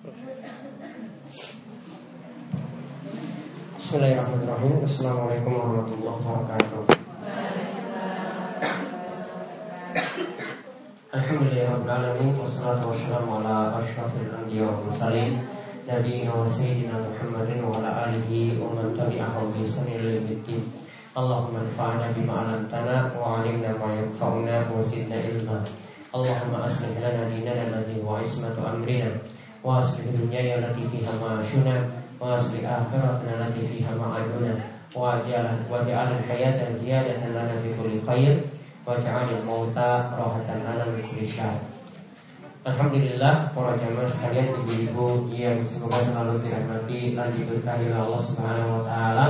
Bismillahirrahmanirrahim. Assalamualaikum warahmatullahi wabarakatuh. Alhamdulillahirrahmanirrahim Wassalatu wassalamu ala ashrafil anbiya wa mursalin Nabi wa sayyidina Muhammadin wa ala alihi wa man tabi'ahum bi ihsan ila yaumiddin Allahumma anfa'na bima 'allamtana wa 'allimna ma yanfa'una wa zidna ilma. Allahumma aslih lana dinana alladhi huwa ismatu amrina wa aslih dunyana allati fiha ma'ashuna واصل آخرتنا التي فيها معادنا واجعل واجعل الحياة زيادة لنا في كل خير واجعل الموت راحة لنا من كل شر Alhamdulillah para jamaah sekalian ibu-ibu yang semoga selalu dirahmati dan diberkahi oleh Allah Subhanahu wa taala.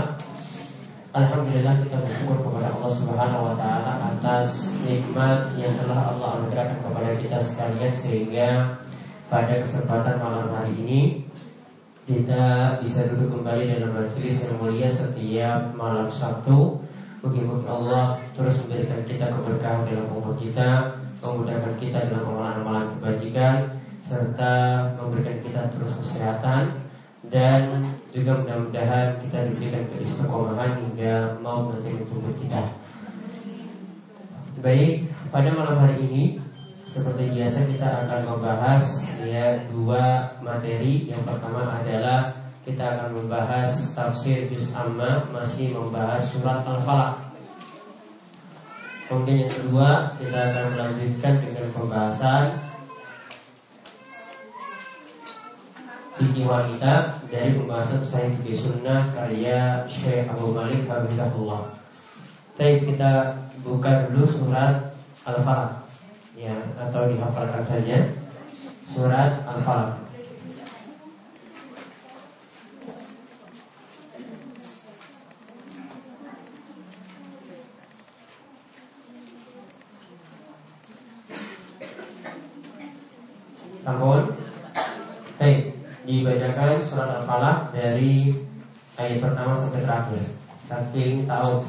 Alhamdulillah kita bersyukur kepada Allah Subhanahu wa taala atas nikmat yang telah Allah anugerahkan kepada kita sekalian sehingga pada kesempatan malam hari ini kita bisa duduk kembali dalam majelis yang mulia setiap malam Sabtu. Mungkin Allah terus memberikan kita keberkahan dalam umur kita, memudahkan kita dalam amalan-amalan kebajikan, serta memberikan kita terus kesehatan dan juga mudah-mudahan kita diberikan keistiqomahan hingga mau nanti kita. Baik, pada malam hari ini seperti biasa kita akan membahas ya dua materi. Yang pertama adalah kita akan membahas tafsir juz amma masih membahas surat Al-Falaq. Kemudian yang kedua kita akan melanjutkan dengan pembahasan fikih wanita dari pembahasan Sahih Fikih Sunnah karya Syekh Abu Malik Habibullah. Baik kita buka dulu surat Al-Falaq ya atau dihafalkan saja surat Al-Falaq. Sampun? Baik, dibacakan surat Al-Falaq dari ayat pertama sampai terakhir. Saking tahu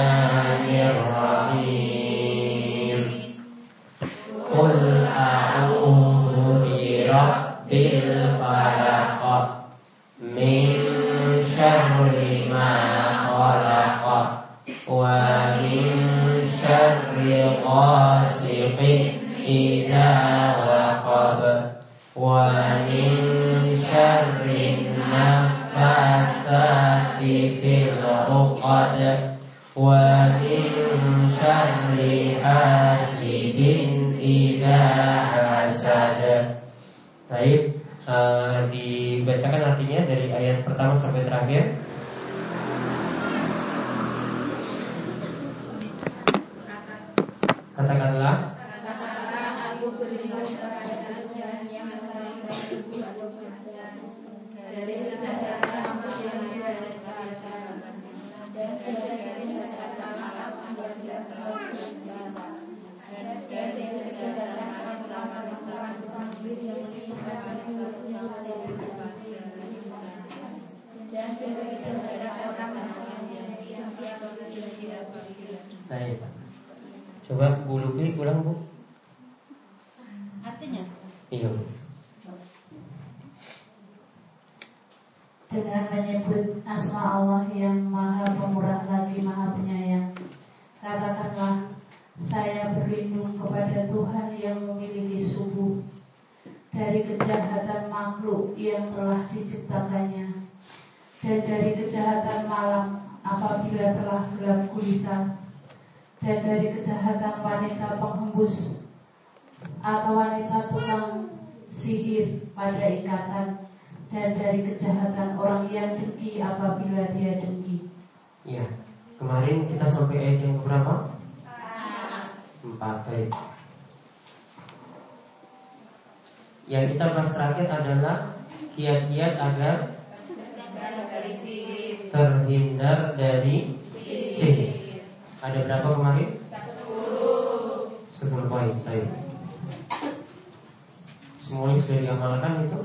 Baik. Coba Bu Lupi ulang Bu. Artinya? Iya. Dengan menyebut asma Allah yang maha pemurah lagi maha penyayang. Katakanlah Saya berlindung kepada Tuhan yang memiliki subuh Dari kejahatan makhluk yang telah diciptakannya. Dan dari kejahatan malam apabila telah gelap gulita. Dan dari kejahatan wanita penghembus atau wanita tukang sihir pada ikatan dan dari kejahatan orang yang dengki apabila dia dengki. Iya. Kemarin kita sampai ayat yang berapa? Empat. Baik. Yang kita bahas terakhir adalah kiat-kiat agar terhindar dari sihir. Ada berapa kemarin? Sepuluh Sepuluh poin, saya Semuanya sudah diamalkan itu?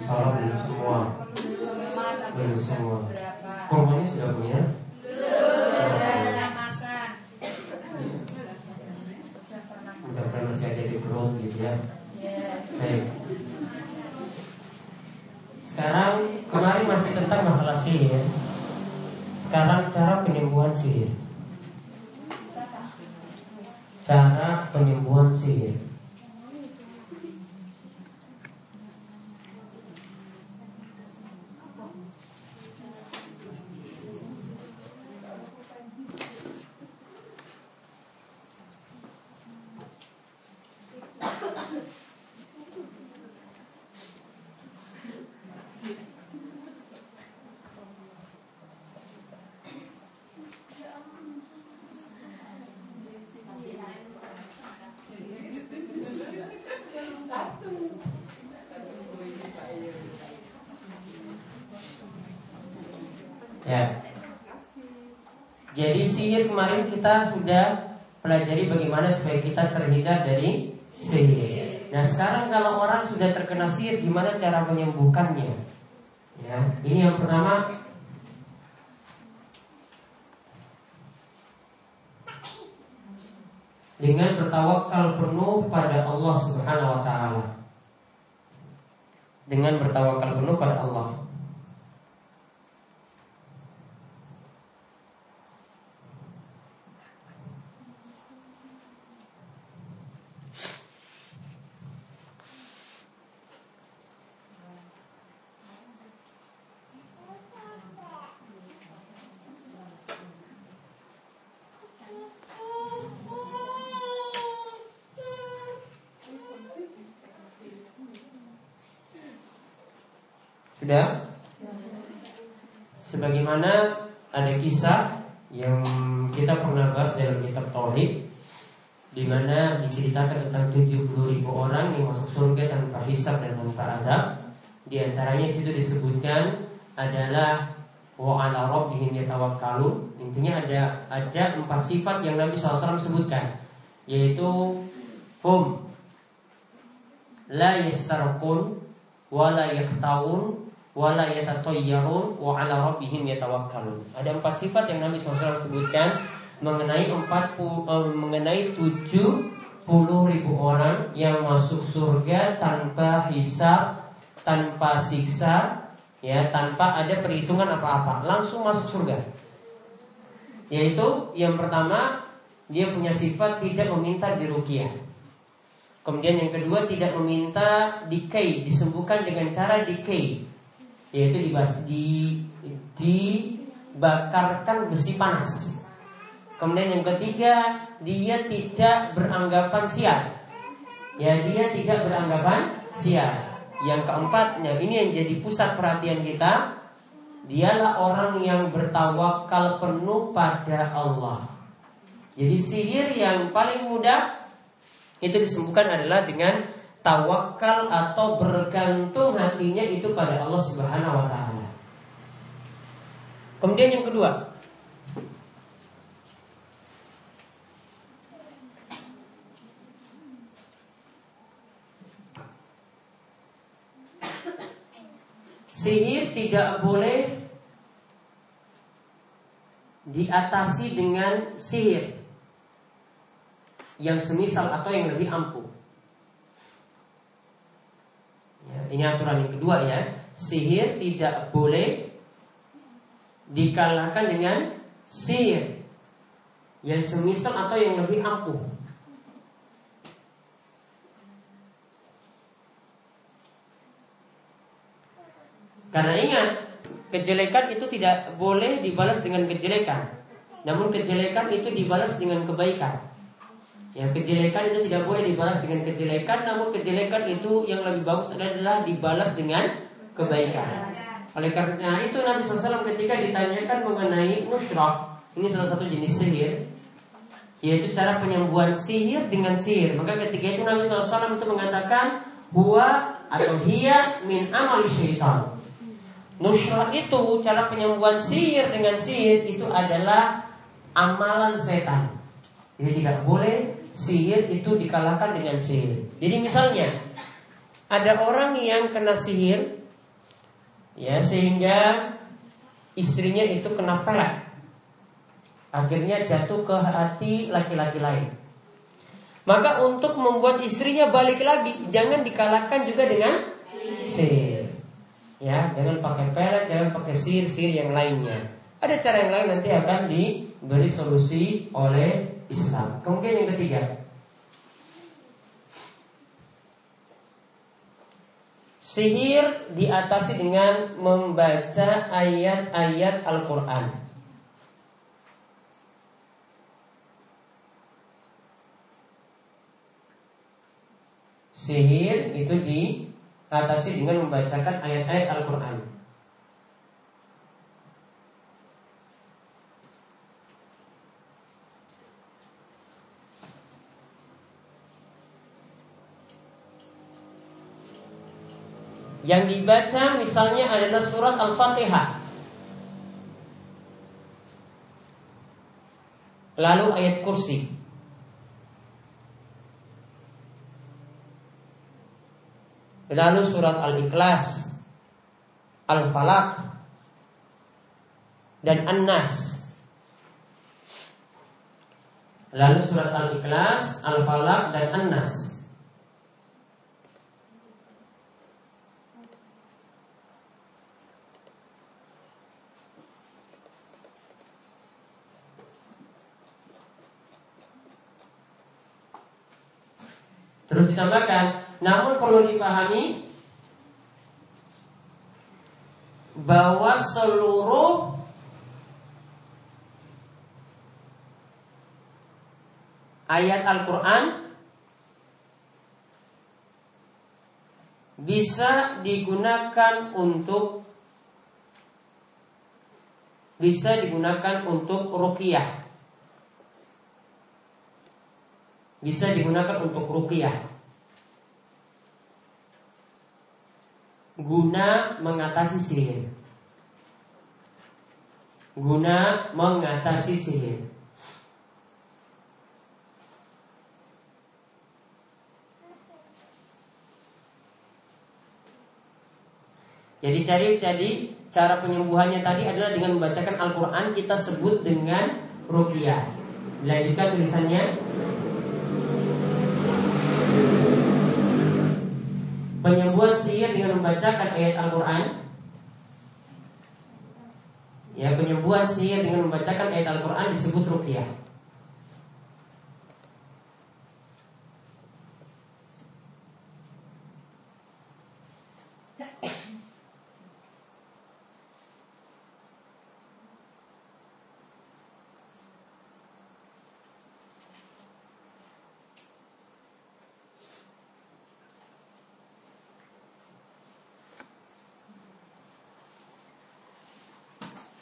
Salah belum semua. Belum semua. Kurmanya sudah punya? Mudah-mudahan masih ada di perut gitu ya. Baik. Sekarang kemarin masih tentang masalah sihir. Sekarang cara penyembuhan sihir. Cara penyembuhan sihir. Ya. Jadi sihir kemarin kita sudah pelajari bagaimana supaya kita terhindar dari sihir. Nah sekarang kalau orang sudah terkena sihir, gimana cara menyembuhkannya? Ya, ini yang pertama. Dengan bertawakal penuh pada Allah Subhanahu wa taala. Dengan bertawakal penuh pada Allah. Sudah? Sebagaimana ada kisah yang kita pernah bahas dalam kitab Tauhid di mana diceritakan tentang 70 ribu orang yang masuk surga tanpa hisab dan tanpa azab. Di antaranya situ disebutkan adalah wa ala rabbihim yatawakkalu. Intinya ada ada empat sifat yang Nabi SAW sebutkan yaitu hum la yastarqun wa la yaktawun wala yatatayyarun wa ala rabbihim yatawakkalun. Ada empat sifat yang Nabi SAW sebutkan mengenai empat uh, mengenai tujuh puluh ribu orang yang masuk surga tanpa hisab, tanpa siksa, ya tanpa ada perhitungan apa-apa, langsung masuk surga. Yaitu yang pertama dia punya sifat tidak meminta dirukiah. Kemudian yang kedua tidak meminta dikai, disembuhkan dengan cara dikai yaitu dibas, di, dibakarkan besi panas. Kemudian yang ketiga, dia tidak beranggapan sial. Ya, dia tidak beranggapan sial. Yang keempatnya, ini yang jadi pusat perhatian kita, dialah orang yang bertawakal penuh pada Allah. Jadi sihir yang paling mudah itu disembuhkan adalah dengan tawakal atau bergantung hatinya itu pada Allah Subhanahu wa taala. Kemudian yang kedua, Sihir tidak boleh diatasi dengan sihir yang semisal atau yang lebih ampuh. Ya, ini aturan yang kedua ya. Sihir tidak boleh dikalahkan dengan sihir yang semisal atau yang lebih ampuh. Karena ingat, kejelekan itu tidak boleh dibalas dengan kejelekan. Namun kejelekan itu dibalas dengan kebaikan. Yang kejelekan itu tidak boleh dibalas dengan kejelekan, namun kejelekan itu yang lebih bagus adalah dibalas dengan kebaikan. Oleh karena itu Nabi SAW ketika ditanyakan mengenai musyraf, ini salah satu jenis sihir, yaitu cara penyembuhan sihir dengan sihir. Maka ketika itu Nabi SAW itu mengatakan huwa atau hiya min amali syaitan. Nusrah itu cara penyembuhan sihir dengan sihir itu adalah amalan setan. Jadi tidak boleh sihir itu dikalahkan dengan sihir. Jadi misalnya ada orang yang kena sihir Ya sehingga istrinya itu kena pelet. Akhirnya jatuh ke hati laki-laki lain. Maka untuk membuat istrinya balik lagi, jangan dikalahkan juga dengan sihir. Ya, jangan pakai pelet, jangan pakai sihir-sihir yang lainnya. Ada cara yang lain nanti akan diberi solusi oleh Islam. Kemudian yang ketiga, Sihir diatasi dengan membaca ayat-ayat Al-Quran. Sihir itu diatasi dengan membacakan ayat-ayat Al-Quran Yang dibaca misalnya adalah surat Al-Fatihah. Lalu ayat kursi. Lalu surat Al-Ikhlas, Al-Falaq, dan An-Nas. Lalu surat Al-Ikhlas, Al-Falaq, dan An-Nas. Terus ditambahkan, namun perlu dipahami bahwa seluruh ayat Al-Quran bisa digunakan untuk bisa digunakan untuk ruqyah bisa digunakan untuk ruqyah. Guna mengatasi sihir. Guna mengatasi sihir. Jadi cari jadi cara penyembuhannya tadi adalah dengan membacakan Al-Quran kita sebut dengan ruqyah. Dilanjutkan tulisannya penyembuhan sihir dengan membacakan ayat Al-Quran? Ya penyembuhan sihir dengan membacakan ayat Al-Quran disebut ruqyah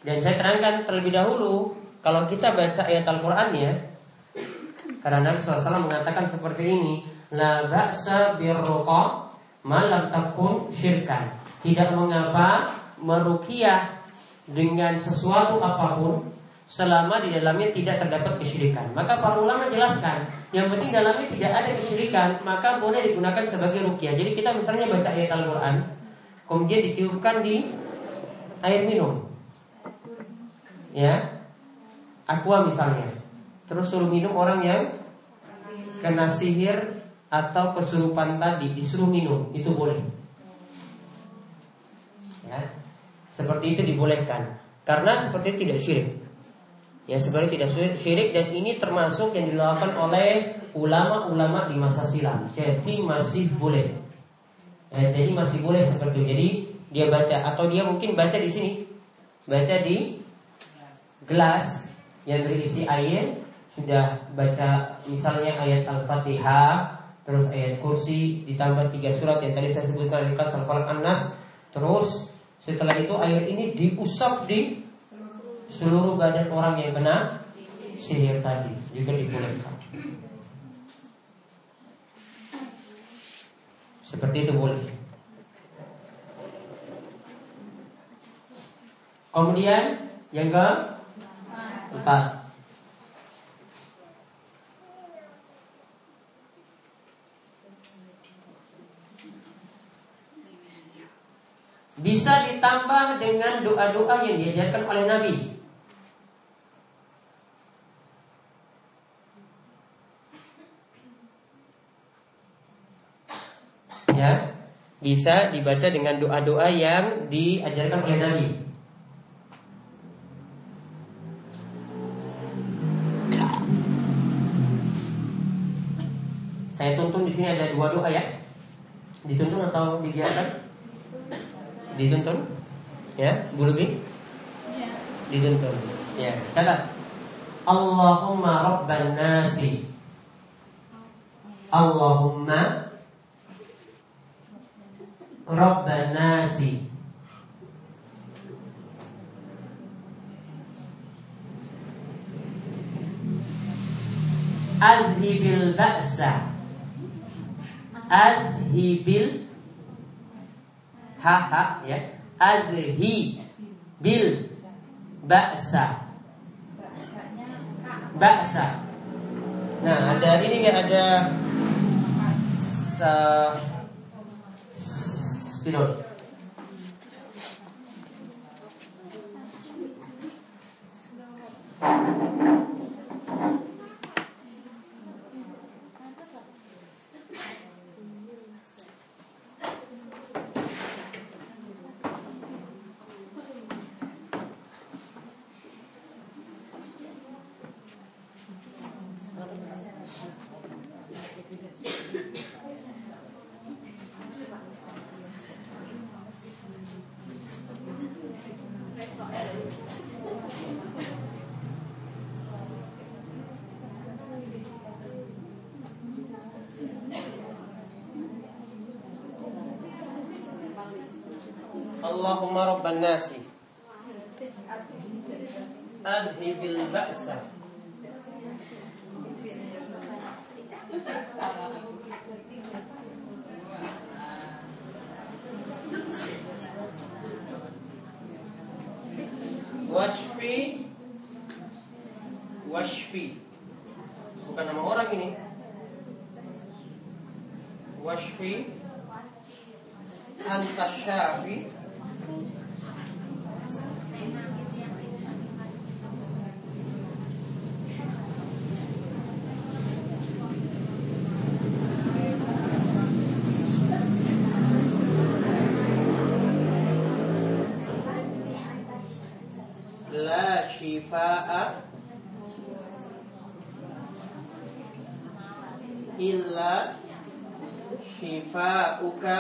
Dan saya terangkan terlebih dahulu Kalau kita baca ayat Al-Quran ya Karena Nabi SAW mengatakan seperti ini La ba'sa birruqa Malam takun syirkan. Tidak mengapa merukiah Dengan sesuatu apa pun Selama di dalamnya tidak terdapat kesyirikan. Maka para ulama jelaskan Yang penting dalamnya tidak ada kesyirikan Maka boleh digunakan sebagai rukiah Jadi kita misalnya baca ayat Al-Quran Kemudian ditiupkan di air minum ya. Aqua misalnya. Terus suruh minum orang yang kena sihir atau kesurupan tadi disuruh minum itu boleh. Ya. Seperti itu dibolehkan. Karena seperti tidak syirik. Ya seperti tidak syirik dan ini termasuk yang dilakukan oleh ulama-ulama di masa silam. Jadi masih boleh. Ya, jadi masih boleh seperti itu. Jadi dia baca atau dia mungkin baca di sini. Baca di gelas yang berisi air sudah baca misalnya ayat Al-Fatihah terus ayat kursi ditambah tiga surat yang tadi saya sebutkan di kelas Al-Falaq An-Nas. Terus setelah itu air ini diusap di seluruh badan orang yang kena sihir tadi juga dibolehkan seperti itu boleh. Kemudian yang ke Bisa ditambah dengan doa-doa yang diajarkan oleh Nabi. Ya, bisa dibaca dengan doa-doa yang diajarkan oleh Nabi. Saya tuntun di sini ada dua doa ya. Dituntun atau dibiarkan? Dituntun? Ya, Bu Lubi? Ya. Dituntun. Ya, catat. Allahumma rabban nasi. Allahumma rabban nasi. Adhibil ba'sa Adhibil. Haha ya. Adhi bil baksa baksa nah ada ini nggak ada? Sa Allahumma rabban nasi. Adhibil ba'sa. Washfi. Washfi. Bukan nama orang ini. Washfi. Anta syafi La shifa'a illa shifa'uka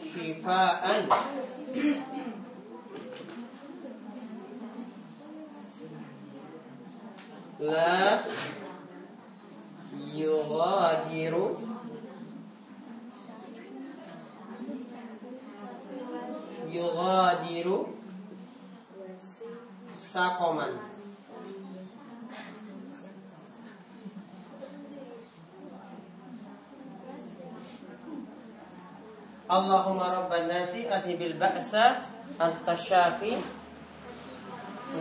shifa'an la yughadiru yughadiru sakoman Allahumma rabban nasi adhibil ba'sa anta syafi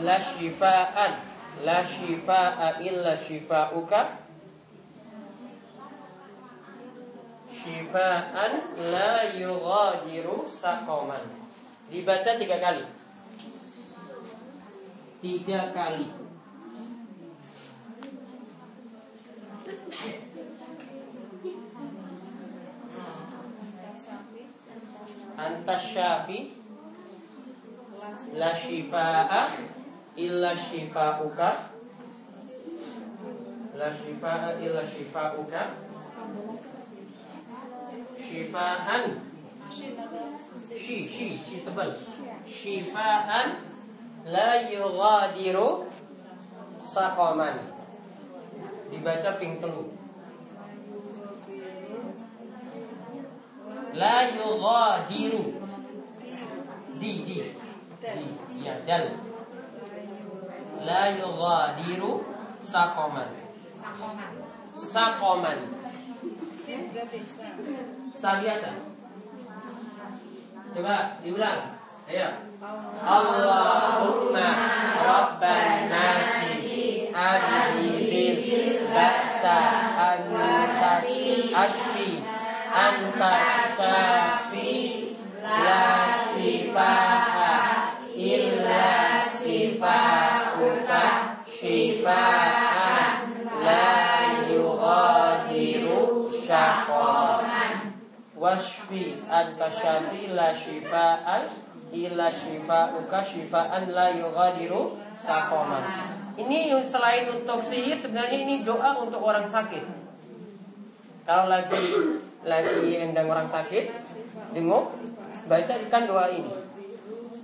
la shifaan la shifaa illa shifauka shifaan la yughadiru saqaman dibaca tiga kali. Tiga kali. Anta syafi la shifaa illa shifauka. La shifaa illa shifauka shifaan shi shi shi tebal. Shifaan la yughadiru saqaman dibaca ping telu. La yughadiru. Di di. Di ya dal. La yughadiru saqaman saqaman Saliasa Coba diulang. Ayo. Allahumma Rabban nasi Adhibil Ba'sa Antas Ashfi anta syafi la shifaa illa shifauka shifaan washfi anta syafi la shifaan illa shifauka shifaan la yughadiru syaqaman ini selain untuk sihir sebenarnya ini doa untuk orang sakit. Kalau lagi lagi endang orang sakit, jenguk, baca ikan doa ini,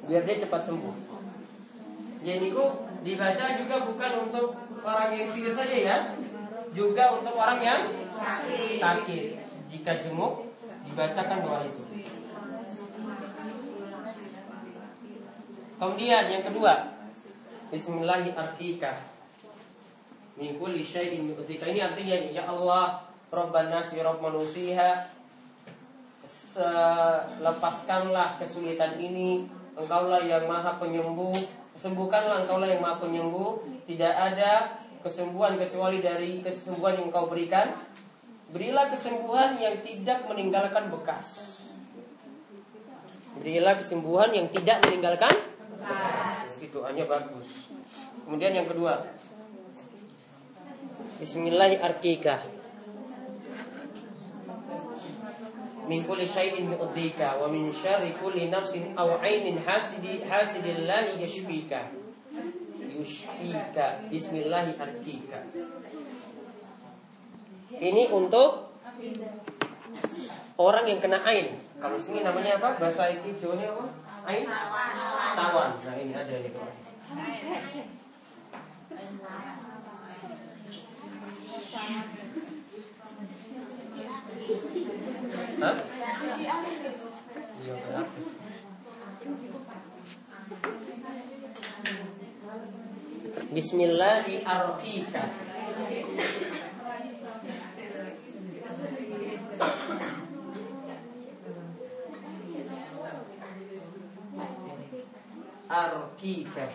biar dia cepat sembuh. Jadi itu dibaca juga bukan untuk orang yang sihir saja ya, juga untuk orang yang sakit. sakit. Jika jenguk, dibacakan doa itu. Kemudian yang kedua, Bismillahirrahmanirrahim. Min kulli syai'in yu'tika. Ini artinya ya Allah, Rabban nasi, Rabb manusia. Lepaskanlah kesulitan ini. Engkaulah yang maha penyembuh. Sembuhkanlah engkaulah yang maha penyembuh. Tidak ada kesembuhan kecuali dari kesembuhan yang engkau berikan. Berilah kesembuhan yang tidak meninggalkan bekas. Berilah kesembuhan yang tidak meninggalkan bekas. Itu hanya bagus. Kemudian yang kedua. Bismillahirrahmanirrahim. Min kulli syai'in yu'dhika wa min syarri kulli nafsin aw 'ainin hasidi hasidillahi yashfika. Yushfika. Bismillahirrahmanirrahim. Ini untuk orang yang kena ain. Kalau sini namanya apa? Bahasa Jawa apa? Ain? Sawan. Nah, ini ada. Hah? Bismillahirrahmanirrahim. Arkika.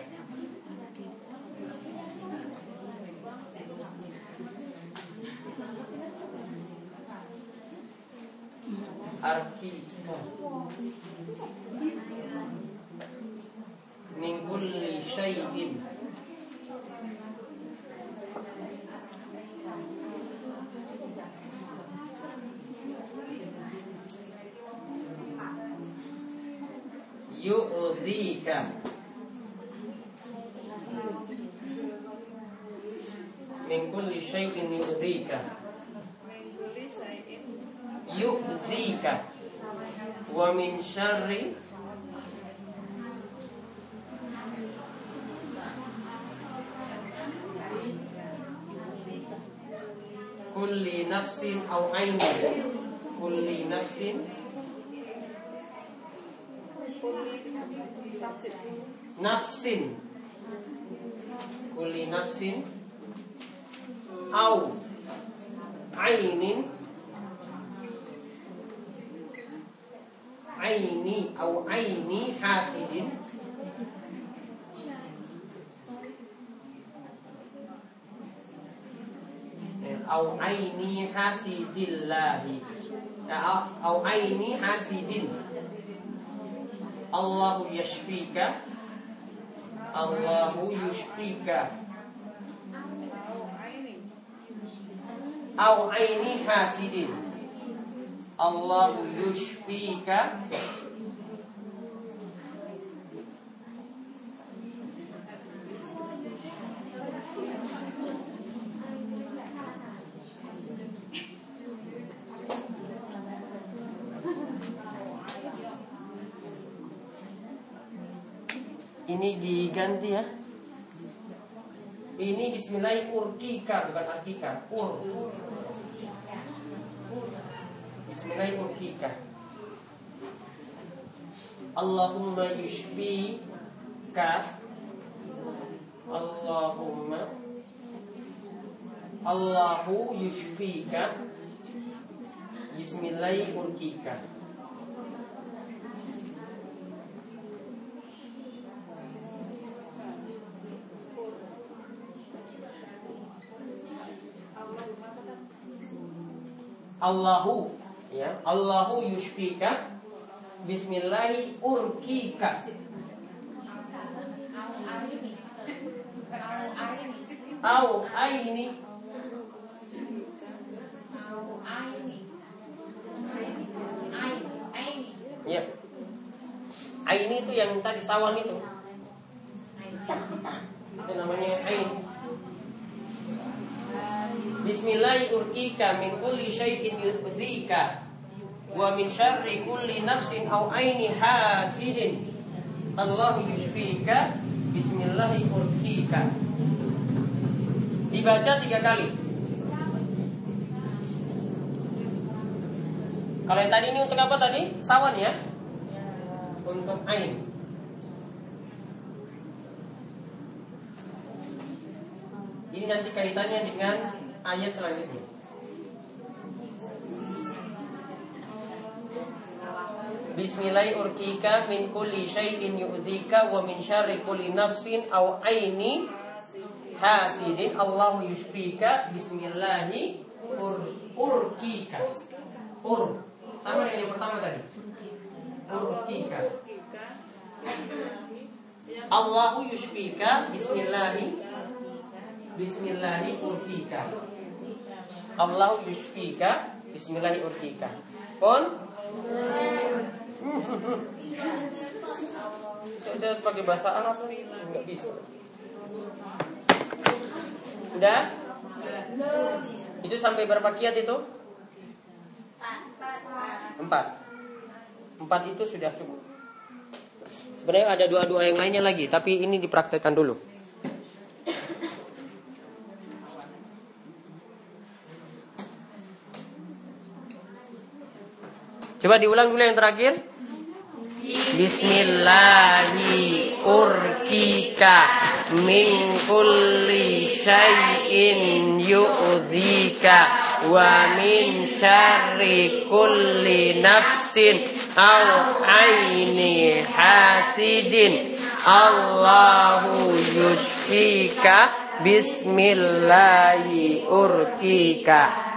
arkika min kulli syai'in yu'dhika min kulli syai'in yu'dhika yu'zika wa min syarri kulli nafsin au ainin kulli nafsin. Nafsin. Kulli nafsin au ainin aini au aini hasidin au aini hasidillahi au aini hasidin. Allahu yashfika. Allahu yushfika. Au aini hasidin. Allahu yushfika Ini diganti ya. Ini bismillah urkika bukan arkika. Ur. Bismillahirrahmanirrahim. Allahumma yushfika Allahumma Allahu yushfika Bismillahirrahmanirrahim. Allahu Ya, Allahu yushfika Bismillahi urkika Au aini Ya. Aini itu yang tadi sawan itu. Itu namanya ain. Bismillahirrahmanirrahim min kulli syai'in yudhika wa min syarri kulli nafsin aw aini hasidin. Allah yushfika Bismillahirrahmanirrahim. Dibaca tiga kali. Kalau yang tadi ini untuk apa tadi? Sawan ya? Untuk ain. Ini nanti kaitannya dengan ayat selanjutnya. Bismillahirrahmanirrahim min kulli syai'in yu'dhika wa min syarri kulli nafsin aw aini hasidin. Allah yushfika. Bismillahi ur urkika. Ur. Sama dengan yang pertama tadi. Urkika. Allahu yushfika. Bismillahi. Bismillahi urkika Allahu yushfika bismillahi urkika pun? Saya pakai bahasa Arab nggak bisa. Sudah? Itu sampai berapa kiat itu? Empat. Empat itu sudah cukup. Sebenarnya ada dua-dua yang lainnya lagi Tapi ini dipraktekkan dulu Coba diulang dulu yang terakhir. Bismillahi min kulli syai'in yu'dhika wa min syarri kulli nafsin aw aini hasidin. Allahu yushfika. Bismillahi urkika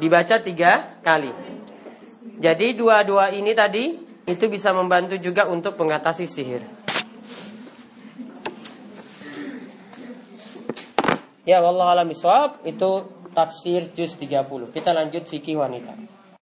Dibaca tiga kali. Jadi dua-dua ini tadi itu bisa membantu juga untuk mengatasi sihir. Ya Allah alam itu tafsir juz 30. Kita lanjut fikih wanita.